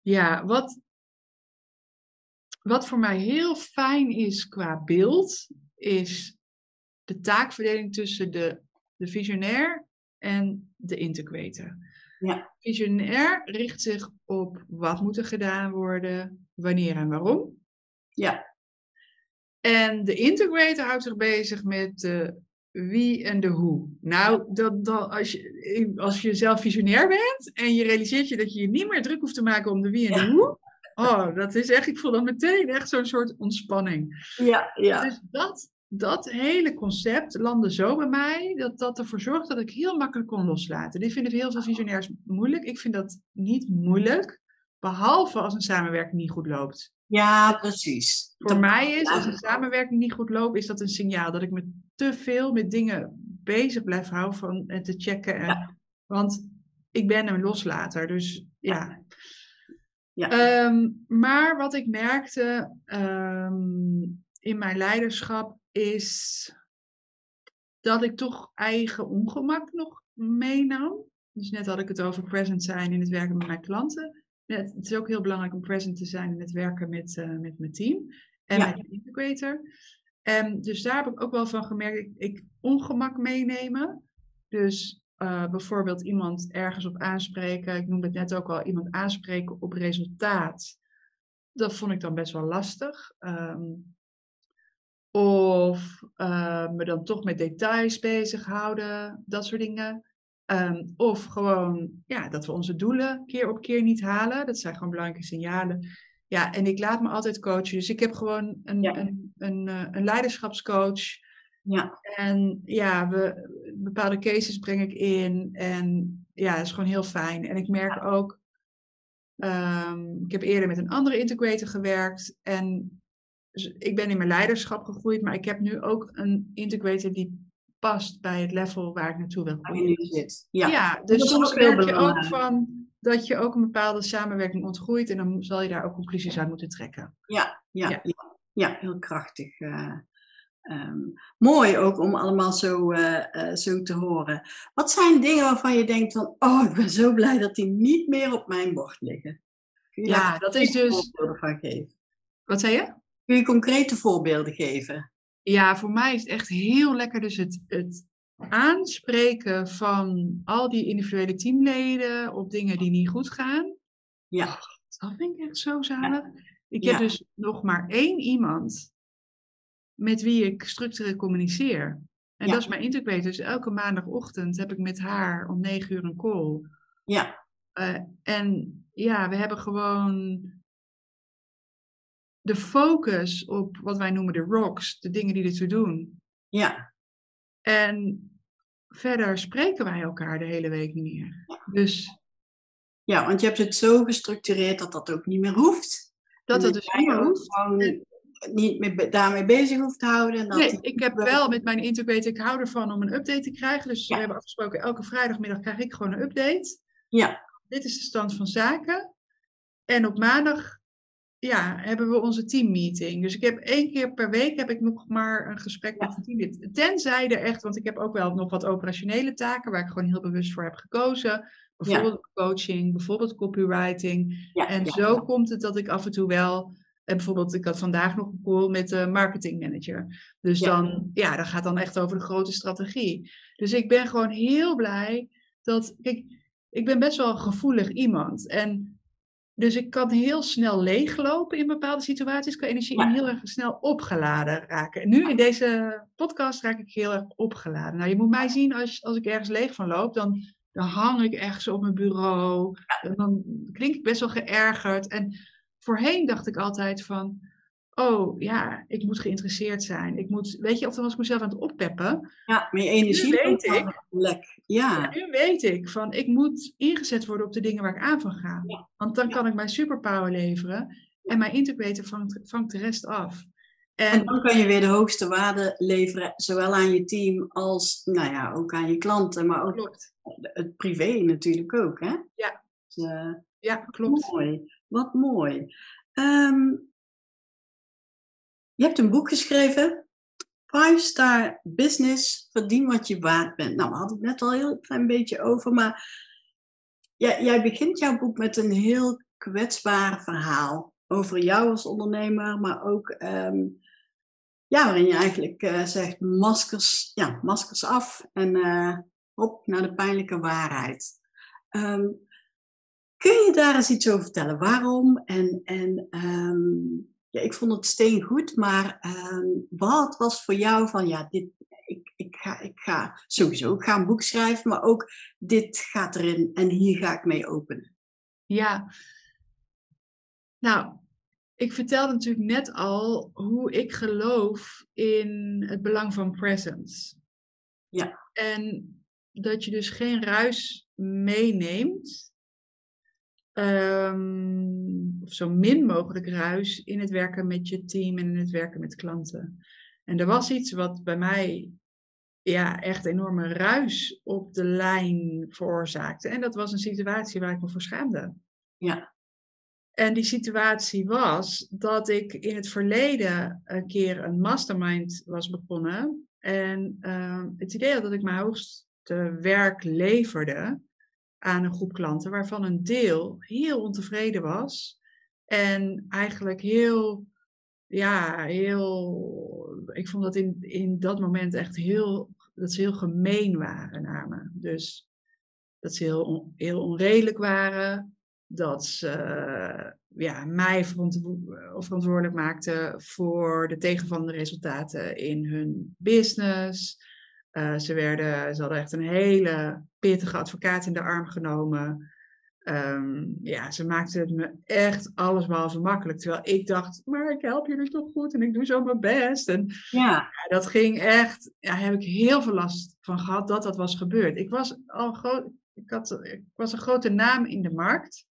Ja, wat, wat voor mij heel fijn is qua beeld, is de taakverdeling tussen de, de visionair en de integrator. Ja. Visionair richt zich op wat moet er gedaan worden, wanneer en waarom. Ja. En de integrator houdt zich bezig met de wie en de hoe. Nou, dat, dat, als, je, als je zelf visionair bent en je realiseert je dat je je niet meer druk hoeft te maken om de wie en de hoe. Oh, dat is echt, ik voel dan meteen echt zo'n soort ontspanning. Ja, ja. Dus dat dat hele concept landde zo bij mij dat dat ervoor zorgt dat ik heel makkelijk kon loslaten. Dit vinden heel veel visionairs moeilijk. Ik vind dat niet moeilijk, behalve als een samenwerking niet goed loopt. Ja, precies. Voor mij is, als een samenwerking niet goed loopt, is dat een signaal dat ik me te veel met dingen bezig blijf houden van, en te checken. En, Want ik ben een loslater, dus ja. ja. Ehm, maar wat ik merkte um, in mijn leiderschap is dat ik toch eigen ongemak nog meenam. Dus net had ik het over present zijn in het werken met mijn klanten. Net, het is ook heel belangrijk om present te zijn in het werken met, uh, met mijn team en met de integrator. En dus daar heb ik ook wel van gemerkt, ik, ik ongemak meenemen. Dus uh, bijvoorbeeld iemand ergens op aanspreken. Ik noemde het net ook al, iemand aanspreken op resultaat. Dat vond ik dan best wel lastig. Ehm, of uh, me dan toch met details bezighouden, dat soort dingen. Ehm, of gewoon ja, dat we onze doelen keer op keer niet halen. Dat zijn gewoon belangrijke signalen. Ja, en ik laat me altijd coachen. Dus ik heb gewoon een, een, een, eh, een, leiderschapscoach. Ja. En ja, we, bepaalde cases breng ik in. En ja, dat is gewoon heel fijn. En ik merk ook, um, ik heb eerder met een andere integrator gewerkt. En dus ik ben in mijn leiderschap gegroeid, maar ik heb nu ook een integrator die past bij het level waar ik naartoe wil groeien. Ja, ja dus soms merk je ook van dat je ook een bepaalde samenwerking ontgroeit en dan zal je daar ook conclusies uit moeten trekken. Ja, ja, ja. ja, heel krachtig. Uh, um, mooi ook om allemaal zo, uh, uh, zo te horen. Wat zijn dingen waarvan je denkt van, oh, ik ben zo blij dat die niet meer op mijn bord liggen? ja, dat is dus. Wat zei je? Kun je concrete voorbeelden geven? Ja, voor mij is het echt heel lekker dus het, het aanspreken van al die individuele teamleden op dingen die niet goed gaan. Ja. Dat vind ik echt zo zalig. Ik heb dus nog maar één iemand met wie ik structureel communiceer. En dat is mijn integrator. Dus elke maandagochtend heb ik met haar om negen uur een call. Ja. Uh, en ja, we hebben gewoon de focus op wat wij noemen de rocks, de dingen die ertoe doen. Ja. En verder spreken wij elkaar de hele week niet meer. Dus. Ja, want je hebt het zo gestructureerd dat dat ook niet meer hoeft. Dat het dus niet meer hoeft. En... niet meer daarmee bezig hoeft te houden. Dat nee, ik heb wel met mijn integrator, ik hou ervan om een update te krijgen. Dus we hebben afgesproken, elke vrijdagmiddag krijg ik gewoon een update. Ja. Dit is de stand van zaken. En op maandag ja, hebben we onze teammeeting. Dus ik heb één keer per week heb ik nog maar een gesprek met het team. Tenzij er echt, want ik heb ook wel nog wat operationele taken waar ik gewoon heel bewust voor heb gekozen. Bijvoorbeeld coaching, bijvoorbeeld copywriting. en zo komt het dat ik af en toe wel. En bijvoorbeeld, ik had vandaag nog een call met de marketingmanager. Dus dan, ja, dat gaat dan echt over de grote strategie. Dus ik ben gewoon heel blij dat. Kijk, ik ben best wel een gevoelig iemand. En dus ik kan heel snel leeglopen in bepaalde situaties, kan energie ja. heel erg snel opgeladen raken. En nu in deze podcast raak ik heel erg opgeladen. Nou, je moet mij zien als, als ik ergens leeg van loop, dan, dan hang ik ergens op mijn bureau. En dan klink ik best wel geërgerd. En voorheen dacht ik altijd van, oh ja, ik moet geïnteresseerd zijn. Ik moet, weet je, of dan was ik mezelf aan het oppeppen. Ja, meer energie. Nu weet ik, lek. Ja. ja. Nu weet ik van, ik moet ingezet worden op de dingen waar ik aan van ga. Want dan kan ik mijn superpower leveren en mijn integrator vangt, vangt de rest af. En, en, dan kan je weer de hoogste waarde leveren, zowel aan je team als, nou ja, ook aan je klanten, maar ook klopt. het privé natuurlijk ook, hè? Ja. Dus, uh, ja, klopt. Mooi. Wat mooi. Um, je hebt een boek geschreven, Five Star Business, verdien wat je waard bent. Nou, we hadden het net al een heel klein beetje over, maar jij, jij begint jouw boek met een heel kwetsbaar verhaal over jou als ondernemer, maar ook um, ja, waarin je eigenlijk uh, zegt maskers, ja, maskers af en uh, op naar de pijnlijke waarheid. Um, kun je daar eens iets over vertellen? Waarom en, en um, ja, ik vond het steen goed, maar uh, wat was voor jou van, ja, dit, ik, ik, ga, ik ga sowieso ik ga een boek schrijven, maar ook dit gaat erin en hier ga ik mee openen? Ja, nou, ik vertelde natuurlijk net al hoe ik geloof in het belang van presence. Ja. En dat je dus geen ruis meeneemt um, of zo min mogelijk ruis in het werken met je team en in het werken met klanten. En er was iets wat bij mij ja, echt enorme ruis op de lijn veroorzaakte. En dat was een situatie waar ik me voor schaamde. Ja. En die situatie was dat ik in het verleden een keer een mastermind was begonnen. En uh, het idee had dat ik mijn hoogste werk leverde aan een groep klanten, waarvan een deel heel ontevreden was. En eigenlijk heel, ja, heel. Ik vond dat in, in dat moment echt heel. dat ze heel gemeen waren naar me. Dus dat ze heel, heel onredelijk waren. dat ze ja, mij verantwoordelijk maakten voor de tegenvallende resultaten in hun business. Uh, ze, werden, ze hadden echt een hele pittige advocaat in de arm genomen. Um, ja, ze maakten het me echt allesbehalve makkelijk. Terwijl ik dacht, maar ik help jullie toch goed en ik doe zo mijn best. En ja. ja dat ging echt, ja, heb ik heel veel last van gehad dat dat was gebeurd. Ik was al groot, ik, had, ik was een grote naam in de markt.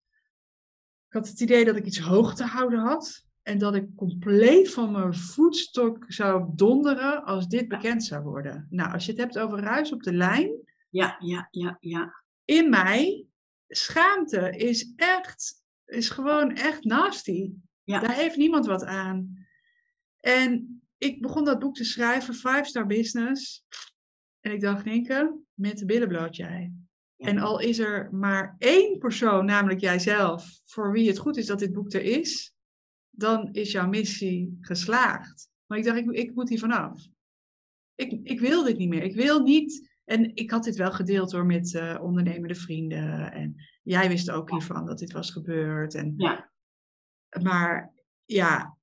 Ik had het idee dat ik iets hoog te houden had. En dat ik compleet van mijn voetstok zou donderen als dit bekend zou worden. Nou, als je het hebt over ruis op de lijn. Ja, ja, ja, ja. In mij, schaamte is echt, is gewoon echt nasty. Ja. Daar heeft niemand wat aan. En ik begon dat boek te schrijven, Five Star Business. En ik dacht, Nienke, met de billen bloot jij. En al is er maar één persoon, namelijk jijzelf, voor wie het goed is dat dit boek er is, dan is jouw missie geslaagd. Maar ik dacht, ik, ik moet hier vanaf. Ik, ik wil dit niet meer. Ik wil niet. En ik had dit wel gedeeld hoor met uh, ondernemende vrienden. En jij wist ook hiervan dat dit was gebeurd. En, ja. Maar ja,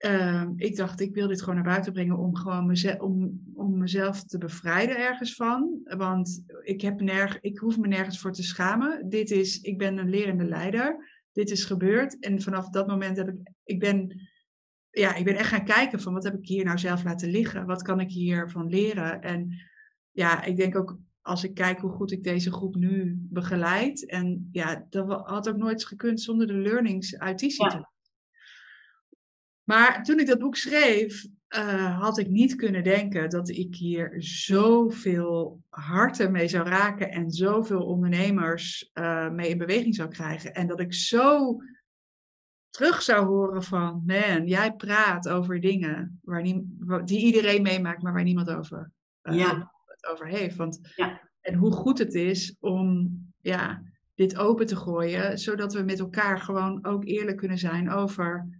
Ehm, ik dacht, ik wil dit gewoon naar buiten brengen om, gewoon mezelf, om, om mezelf te bevrijden ergens van. Want ik, heb nerg, ik hoef me nergens voor te schamen. Dit is, ik ben een lerende leider. Dit is gebeurd. En vanaf dat moment heb ik, ik ben, ja, ik ben echt gaan kijken van wat heb ik hier nou zelf laten liggen? Wat kan ik hiervan leren? En ja, ik denk ook als ik kijk hoe goed ik deze groep nu begeleid. En ja, dat had ook nooit gekund zonder de learnings uit die situatie. Maar toen ik dat boek schreef, uh, had ik niet kunnen denken dat ik hier zoveel harten mee zou raken en zoveel ondernemers uh, mee in beweging zou krijgen. En dat ik zo terug zou horen van, man, jij praat over dingen waar die iedereen meemaakt, maar waar niemand over, uh, ja. het over heeft. Want, ja. En hoe goed het is om ja, dit open te gooien, zodat we met elkaar gewoon ook eerlijk kunnen zijn over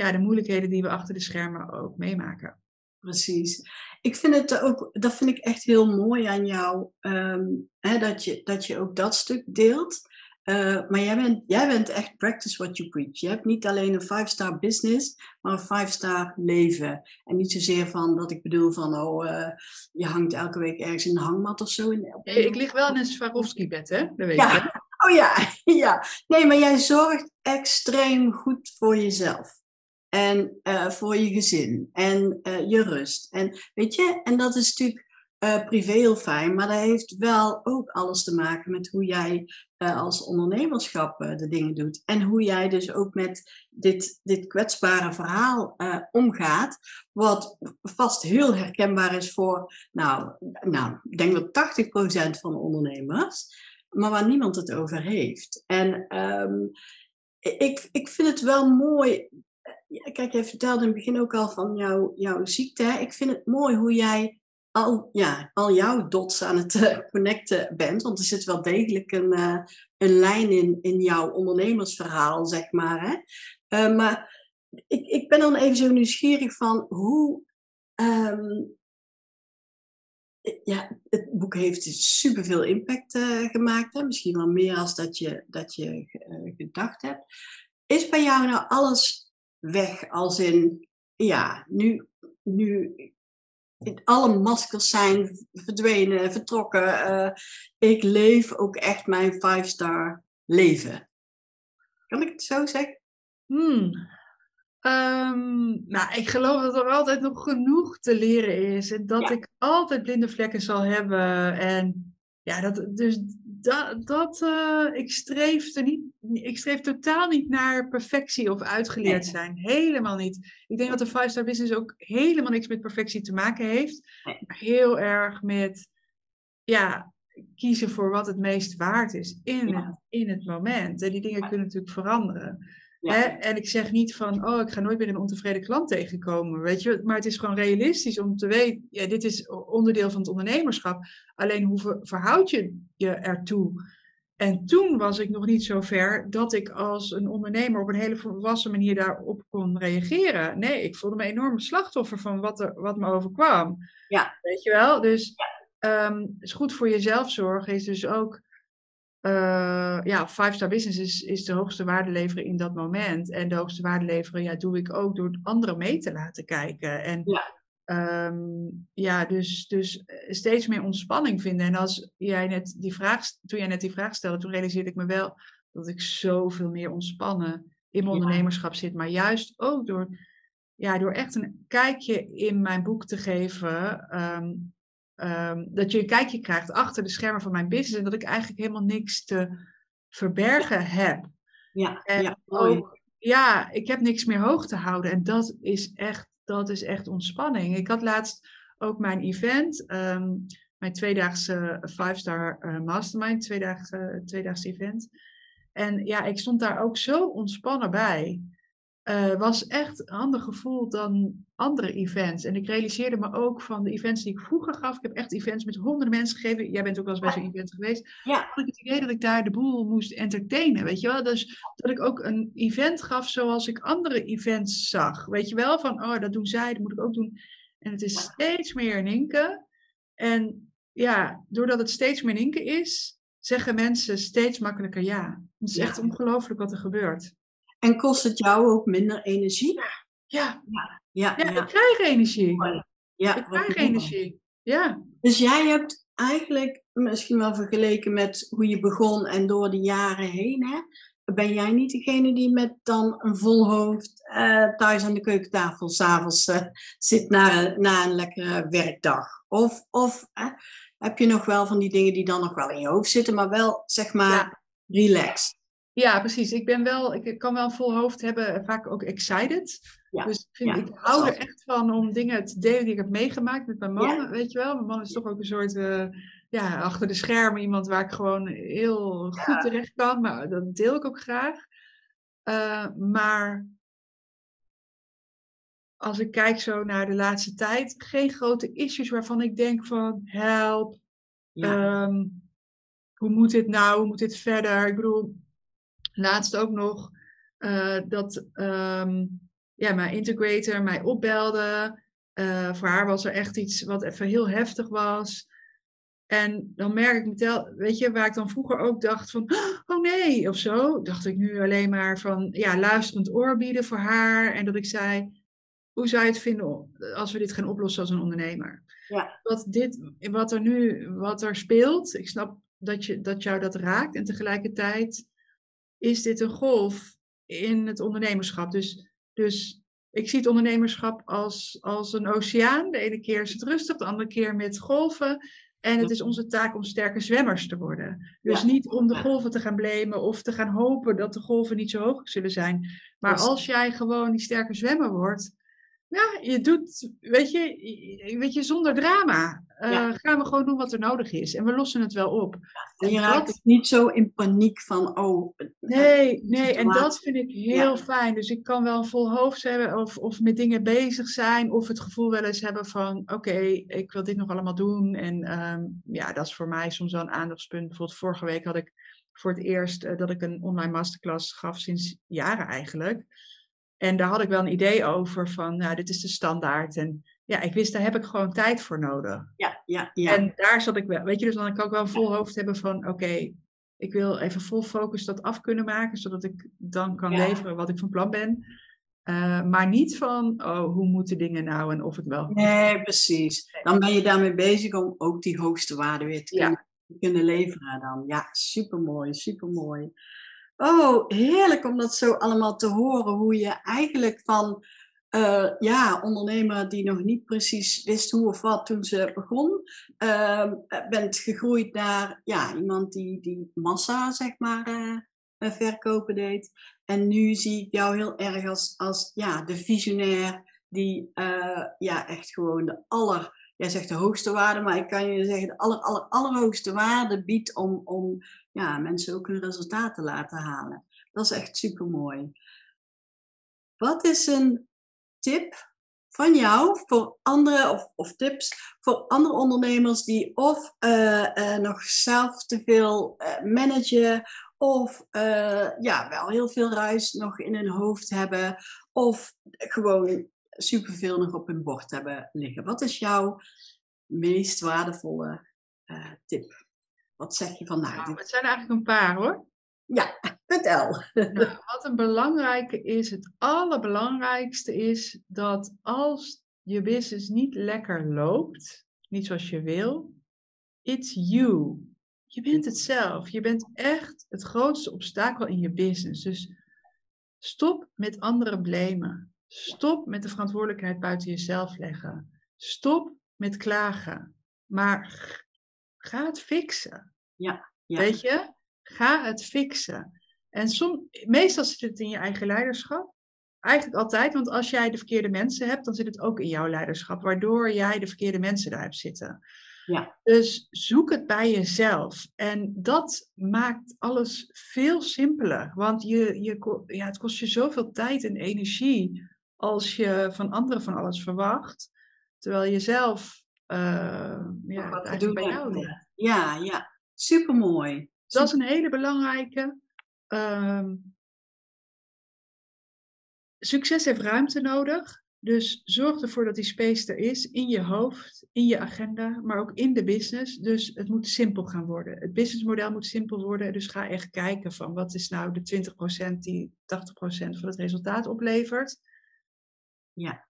ja, de moeilijkheden die we achter de schermen ook meemaken. Precies. Ik vind het ook, dat vind ik echt heel mooi aan jou, ehm, hè, dat, je, dat je ook dat stuk deelt. Uh, maar jij bent, jij bent echt practice what you preach. Je hebt niet alleen een five-star business, maar een five-star leven. En niet zozeer van dat ik bedoel van, oh, uh, je hangt elke week ergens in een hangmat of zo. In, nee, ik lig wel in een Swarovski-bed, hè? Dat weet ja. je. Oh ja, <laughs> ja. Nee, maar jij zorgt extreem goed voor jezelf en uh, voor je gezin en uh, je rust. En weet je, en dat is natuurlijk uh, privé heel fijn, maar dat heeft wel ook alles te maken met hoe jij als ondernemerschap de dingen doet. En hoe jij dus ook met dit, dit kwetsbare verhaal omgaat, wat vast heel herkenbaar is voor, nou, nou ik denk wel 80% van de ondernemers, maar waar niemand het over heeft. En um, ik, ik vind het wel mooi ja, kijk, jij vertelde in het begin ook al van jouw, jouw ziekte. Ik vind het mooi hoe jij al, ja, al jouw dots aan het uh, connecten bent. Want er zit wel degelijk een, uh, een lijn in, in jouw ondernemersverhaal, zeg maar. Hè? Uh, maar ik, ik ben dan even zo nieuwsgierig van hoe. Um, ja, het boek heeft superveel impact gemaakt. Hè? Misschien wel meer als dat je, dat je gedacht hebt. Is bij jou nou alles weg als in, ja, nu, nu alle maskers zijn verdwenen, vertrokken. Uh, ik leef ook echt mijn five-star leven. Kan ik het zo zeggen? Hmm. Um, nou, ik geloof dat er altijd nog genoeg te leren is. En dat ik altijd blinde vlekken zal hebben. En ja, dat, dus dat, dat uh, ik, streef er niet, ik streef totaal niet naar perfectie of uitgeleerd zijn. Helemaal niet. Ik denk dat de five star business ook helemaal niks met perfectie te maken heeft. Maar heel erg met ja, kiezen voor wat het meest waard is in, het, in het moment. En die dingen kunnen natuurlijk veranderen. Hè? En ik zeg niet van, oh, ik ga nooit meer een ontevreden klant tegenkomen, weet je. Maar het is gewoon realistisch om te weten, ja, dit is onderdeel van het ondernemerschap. Alleen hoe verhoud je je ertoe? En toen was ik nog niet zo ver dat ik als een ondernemer op een hele volwassen manier daarop kon reageren. Nee, ik voelde me enorm slachtoffer van wat, er, wat me overkwam. Ja. Weet je wel? Dus ja. um, is goed voor jezelf zorgen is dus ook uh, ja, five star business is, is de hoogste waarde leveren in dat moment. En de hoogste waarde leveren ja, doe ik ook door anderen mee te laten kijken. En ja, um, ja dus, dus steeds meer ontspanning vinden. En als jij net die vraag, toen jij net die vraag stelde, toen realiseerde ik me wel dat ik zoveel meer ontspannen in mijn ondernemerschap zit. Maar juist ook door, ja, door echt een kijkje in mijn boek te geven. Um, um, dat je een kijkje krijgt achter de schermen van mijn business. En dat ik eigenlijk helemaal niks te verbergen heb. Ja, en ja, ook, ja, ik heb niks meer hoog te houden. En dat is echt, dat is echt ontspanning. Ik had laatst ook mijn event. Um, mijn tweedaagse five-star uh, mastermind, tweedaagse, tweedaagse event. En ja, ik stond daar ook zo ontspannen bij. Uh, was echt een ander gevoel dan andere events. En ik realiseerde me ook van de events die ik vroeger gaf. Ik heb echt events met honderden mensen gegeven. Jij bent ook wel eens bij zo'n event geweest. Ja. Had ik het idee dat ik daar de boel moest entertainen, weet je wel. Dus dat ik ook een event gaf zoals ik andere events zag. Weet je wel, van oh, dat doen zij, dat moet ik ook doen. En het is steeds meer Ninke. En ja, doordat het steeds meer Ninke is, zeggen mensen steeds makkelijker ja. Het is echt ongelooflijk wat er gebeurt. En kost het jou ook minder energie? Ja, ja. ja, ja, ik krijg energie. Ja, ik krijg energie. Ja. Dus jij hebt eigenlijk misschien wel vergeleken met hoe je begon en door de jaren heen, hè, ben jij niet degene die met dan een vol hoofd uh, thuis aan de keukentafel s'avonds uh, zit na, na een lekkere werkdag? Of, of heb je nog wel van die dingen die dan nog wel in je hoofd zitten, maar wel zeg maar ja. relaxed? Ja, precies. Ik ben wel, ik kan wel een vol hoofd hebben, vaak ook excited. dus ik, vind, ik hou er echt van om dingen te delen die ik heb meegemaakt met mijn man. Weet je wel, mijn man is toch ook een soort, uh, ja, achter de schermen iemand waar ik gewoon heel goed terecht kan. Maar dat deel ik ook graag. Uh, maar als ik kijk zo naar de laatste tijd, geen grote issues waarvan ik denk van help. Um, hoe moet dit nou? Hoe moet dit verder? Ik bedoel, laatst ook nog uh, dat um, ja, mijn integrator mij opbelde. Uh, voor haar was er echt iets wat even heel heftig was. En dan merk ik meteen, weet je, waar ik dan vroeger ook dacht van, oh nee, of zo, dacht ik nu alleen maar van, ja, luisterend oor bieden voor haar. En dat ik zei, hoe zou je het vinden als we dit gaan oplossen als een ondernemer? Ja. Wat, dit, wat er nu, wat er speelt, ik snap dat, je, dat jou dat raakt. En tegelijkertijd is dit een golf in het ondernemerschap. Dus, dus ik zie het ondernemerschap als, als een oceaan. De ene keer is het rustig, de andere keer met golven. En het is onze taak om sterke zwemmers te worden. Dus niet om de golven te gaan blamen of te gaan hopen dat de golven niet zo hoog zullen zijn. Maar als jij gewoon die sterke zwemmer wordt, ja, je doet, weet je, weet je zonder drama. Uh, Gaan we gewoon doen wat er nodig is. En we lossen het wel op. en je raakt niet zo in paniek van, oh... Nee, nee, en dat vind ik heel fijn. Dus ik kan wel een vol hoofd hebben of, of met dingen bezig zijn. Of het gevoel wel eens hebben van, oké, ik wil dit nog allemaal doen. En um, ja, dat is voor mij soms wel een aandachtspunt. Bijvoorbeeld vorige week had ik voor het eerst uh, dat ik een online masterclass gaf sinds jaren eigenlijk. En daar had ik wel een idee over van, nou, dit is de standaard. En ja, ik wist, daar heb ik gewoon tijd voor nodig. Ja, ja, ja. En daar zat ik wel, weet je, dus dan kan ik wel een vol hoofd hebben van, oké, ik wil even vol focus dat af kunnen maken, zodat ik dan kan leveren wat ik van plan ben. Uh, maar niet van, oh, hoe moeten dingen nou en of het wel. Nee, precies. Dan ben je daarmee bezig om ook die hoogste waarde weer te kunnen, te kunnen leveren dan. Ja, supermooi, supermooi. Oh, heerlijk om dat zo allemaal te horen. Hoe je eigenlijk van uh, ja, ondernemer die nog niet precies wist hoe of wat toen ze begon, uh, bent gegroeid naar ja, iemand die, die massa, zeg maar, uh, verkopen deed. En nu zie ik jou heel erg als, als ja, de visionair die ja, echt gewoon de aller jij zegt de hoogste waarde, maar ik kan je zeggen de aller, aller, allerhoogste waarde biedt om, om ja, mensen ook hun resultaten te laten halen. Dat is echt super mooi. Wat is een tip van jou voor andere, of, of tips voor andere ondernemers die of uh, uh, nog zelf te veel uh, managen, of ja, wel heel veel ruis nog in hun hoofd hebben, of gewoon superveel nog op hun bord hebben liggen. Wat is jouw meest waardevolle tip? Wat zeg je van nou? Het zijn eigenlijk een paar hoor. Ja, vertel. Nou, wat een belangrijke is, het allerbelangrijkste is dat als je business niet lekker loopt, niet zoals je wil, it's you. Je bent het zelf. Je bent echt het grootste obstakel in je business. Dus stop met anderen blamen. Stop met de verantwoordelijkheid buiten jezelf leggen. Stop met klagen. Maar ga het fixen. Ja, ja. Weet je? Ga het fixen. En som, meestal zit het in je eigen leiderschap. Eigenlijk altijd, want als jij de verkeerde mensen hebt, dan zit het ook in jouw leiderschap, waardoor jij de verkeerde mensen daar hebt zitten. Ja. Dus zoek het bij jezelf. En dat maakt alles veel simpeler. Want je, je, ja, het kost je zoveel tijd en energie als je van anderen van alles verwacht. Terwijl je zelf eh, ja, wat het bij jou ligt. Ja, ja. Supermooi. Dat is een hele belangrijke. Ehm, succes heeft ruimte nodig. Dus zorg ervoor dat die space er is in je hoofd, in je agenda, maar ook in de business. Dus het moet simpel gaan worden. Het businessmodel moet simpel worden. Dus ga echt kijken van wat is nou de 20% die 80% van het resultaat oplevert. Ja.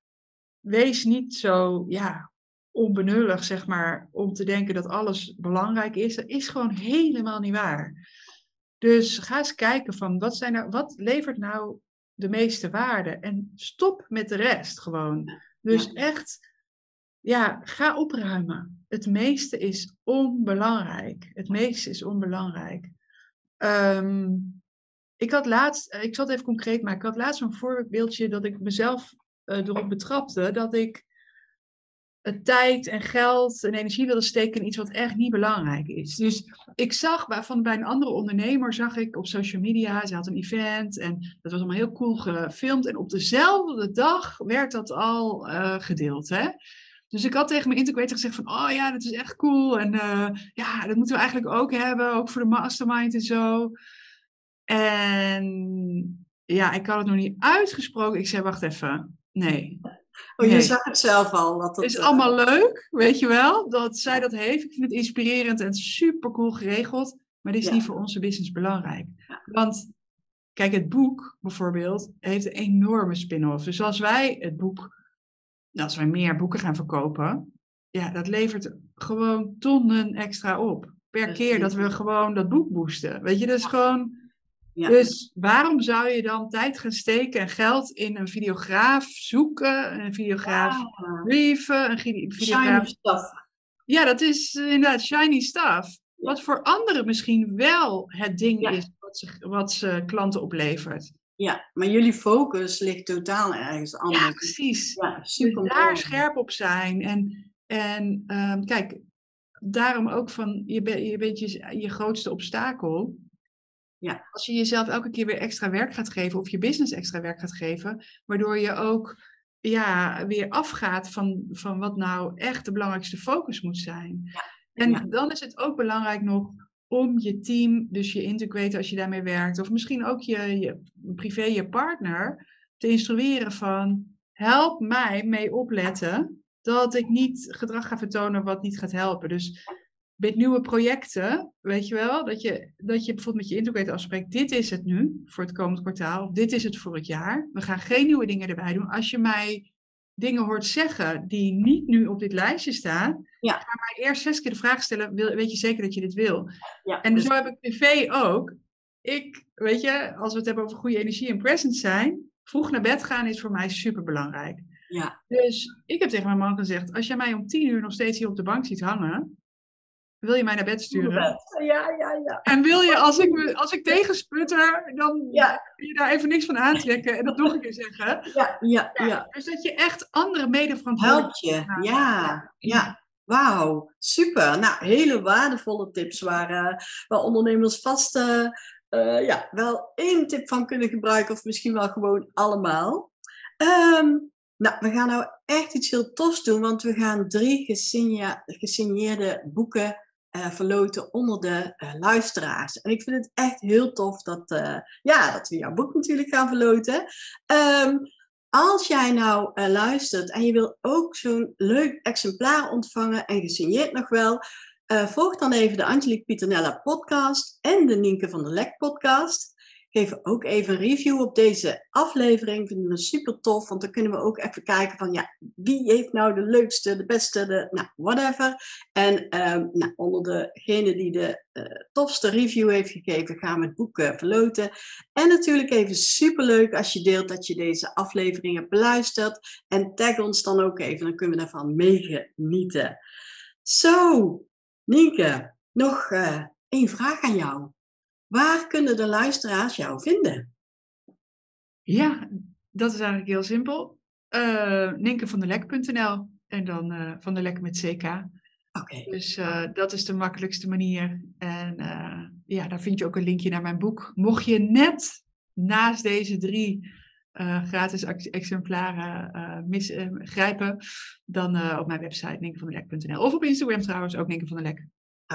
Wees niet zo ja, onbenullig, zeg maar, om te denken dat alles belangrijk is. Dat is gewoon helemaal niet waar. Dus ga eens kijken van wat, zijn nou, wat levert nou de meeste waarde en stop met de rest gewoon. Dus Ja. echt, ja, ga opruimen. Het meeste is onbelangrijk. Het meeste is onbelangrijk. Ehm, ik had laatst, ik zal het even concreet maken. Ik had laatst een voorbeeldje dat ik mezelf eh, erop betrapte dat ik tijd en geld en energie wilde steken in iets wat echt niet belangrijk is. Dus ik zag van, bij een andere ondernemer, zag ik op social media, ze had een event en dat was allemaal heel cool gefilmd. En op dezelfde dag werd dat al eh, gedeeld. Hè? Dus ik had tegen mijn integrator gezegd van, oh ja, dat is echt cool. En eh, ja, dat moeten we eigenlijk ook hebben, ook voor de mastermind en zo. En ja, ik had het nog niet uitgesproken. Ik zei, wacht even, nee, Oh, je Nee. zag het zelf al. Dat, het is eh, allemaal leuk, weet je wel, dat zij dat heeft. Ik vind het inspirerend en super cool geregeld. Maar dit is Ja. niet voor onze business belangrijk. Want kijk, het boek bijvoorbeeld heeft een enorme spin-off. Dus als wij het boek, als wij meer boeken gaan verkopen, ja, dat levert gewoon tonnen extra op. Per keer dat we gewoon dat boek boosten. Weet je, dat is gewoon. Ja. Dus waarom zou je dan tijd gaan steken en geld in een videograaf zoeken, een videograaf brieven, een gi- shiny videograaf. stuff. Ja, dat is eh, inderdaad shiny stuff. Wat voor anderen misschien wel het ding Ja. is wat ze, wat ze klanten oplevert. Ja, maar jullie focus ligt totaal ergens anders. Ja, precies. Ja, Dus super daar scherp op zijn. En, en ehm, kijk, daarom ook van, je, ben, je bent je, je grootste obstakel. Ja. Als je jezelf elke keer weer extra werk gaat geven of je business extra werk gaat geven, waardoor je ook ja, weer afgaat van, van wat nou echt de belangrijkste focus moet zijn. En Ja. dan is het ook belangrijk nog om je team, dus je integrator als je daarmee werkt, of misschien ook je, je privé, je partner, te instrueren van help mij mee opletten dat ik niet gedrag ga vertonen wat niet gaat helpen. Dus met nieuwe projecten, weet je wel, dat je, dat je bijvoorbeeld met je integrator afspreekt, dit is het nu voor het komend kwartaal, of dit is het voor het jaar. We gaan geen nieuwe dingen erbij doen. Als je mij dingen hoort zeggen die niet nu op dit lijstje staan, Ja. ga mij eerst zes keer de vraag stellen, wil, weet je zeker dat je dit wil? Ja, En dus- zo heb ik privé ook. Ik, weet je, als we het hebben over goede energie en present zijn, vroeg naar bed gaan is voor mij super belangrijk. ja, Dus ik heb tegen mijn man gezegd, als jij mij om tien uur nog steeds hier op de bank ziet hangen, wil je mij naar bed sturen? ja, ja, ja. En wil je, als ik, me- als ik tegensputter, dan Ja. kun je daar even niks van aantrekken en dat nog een keer zeggen. Ja, ja, ja. Dus dat je echt andere medeverantwoordelijk Help je. Ja, ja. Wauw, super. Nou, hele waardevolle tips waar, eh, waar ondernemers vast eh, eh, ja, wel één tip van kunnen gebruiken, of misschien wel gewoon allemaal. Ehm, nou, we gaan nou echt iets heel tofs doen, want we gaan drie gesigna- gesigneerde boeken eh, verloten onder de eh, luisteraars. En ik vind het echt heel tof dat, eh, ja, dat we jouw boek natuurlijk gaan verloten. Ehm, als jij nou luistert en je wil ook zo'n leuk exemplaar ontvangen en gesigneerd nog wel, volg dan even de Angelique Pieternella podcast en de Nienke van der Lek podcast. Geef ook even een review op deze aflevering. Vinden we super tof, want dan kunnen we ook even kijken van ja, wie heeft nou de leukste, de beste, de nou, whatever. En um, nou, onder degene die de uh, tofste review heeft gegeven, gaan we het boek uh, verloten. En natuurlijk even super leuk als je deelt dat je deze afleveringen beluistert. En tag ons dan ook even, dan kunnen we daarvan meegenieten. Zo, Nienke, nog uh, één vraag aan jou. Waar kunnen de luisteraars jou vinden? Ja, dat is eigenlijk heel simpel. Uh, Ninkevandelek.nl en dan uh, Van der Lek met CK. Oké. Dus uh, dat is de makkelijkste manier. En ja, daar vind je ook een linkje naar mijn boek. Mocht je net naast deze drie gratis exemplaren misgrijpen, dan op mijn website ninkevandelek.nl. Of op Instagram trouwens, ook Ninke van der Lek.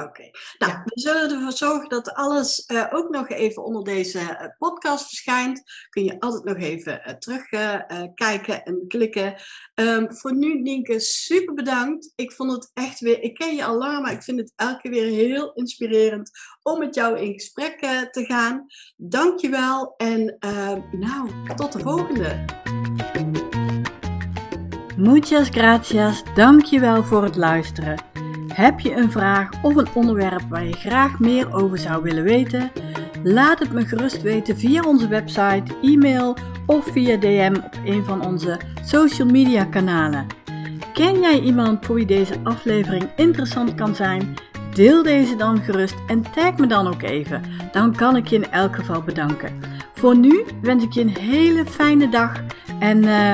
Oké. Nou, ja. we zullen ervoor zorgen dat alles uh, ook nog even onder deze uh, podcast verschijnt. Kun je altijd nog even uh, terugkijken en klikken. Um, voor nu, Nienke, super bedankt. Ik vond het echt weer, ik ken je al lang, maar ik vind het elke keer weer heel inspirerend om met jou in gesprek te gaan. Dank je wel en ehm, nou, tot de volgende. Muchas gracias, dank je wel voor het luisteren. Heb je een vraag of een onderwerp waar je graag meer over zou willen weten? Laat het me gerust weten via onze website, e-mail of via DM op een van onze social media kanalen. Ken jij iemand voor wie deze aflevering interessant kan zijn? Deel deze dan gerust en tag me dan ook even. Dan kan ik je in elk geval bedanken. Voor nu wens ik je een hele fijne dag en uh,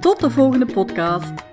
tot de volgende podcast.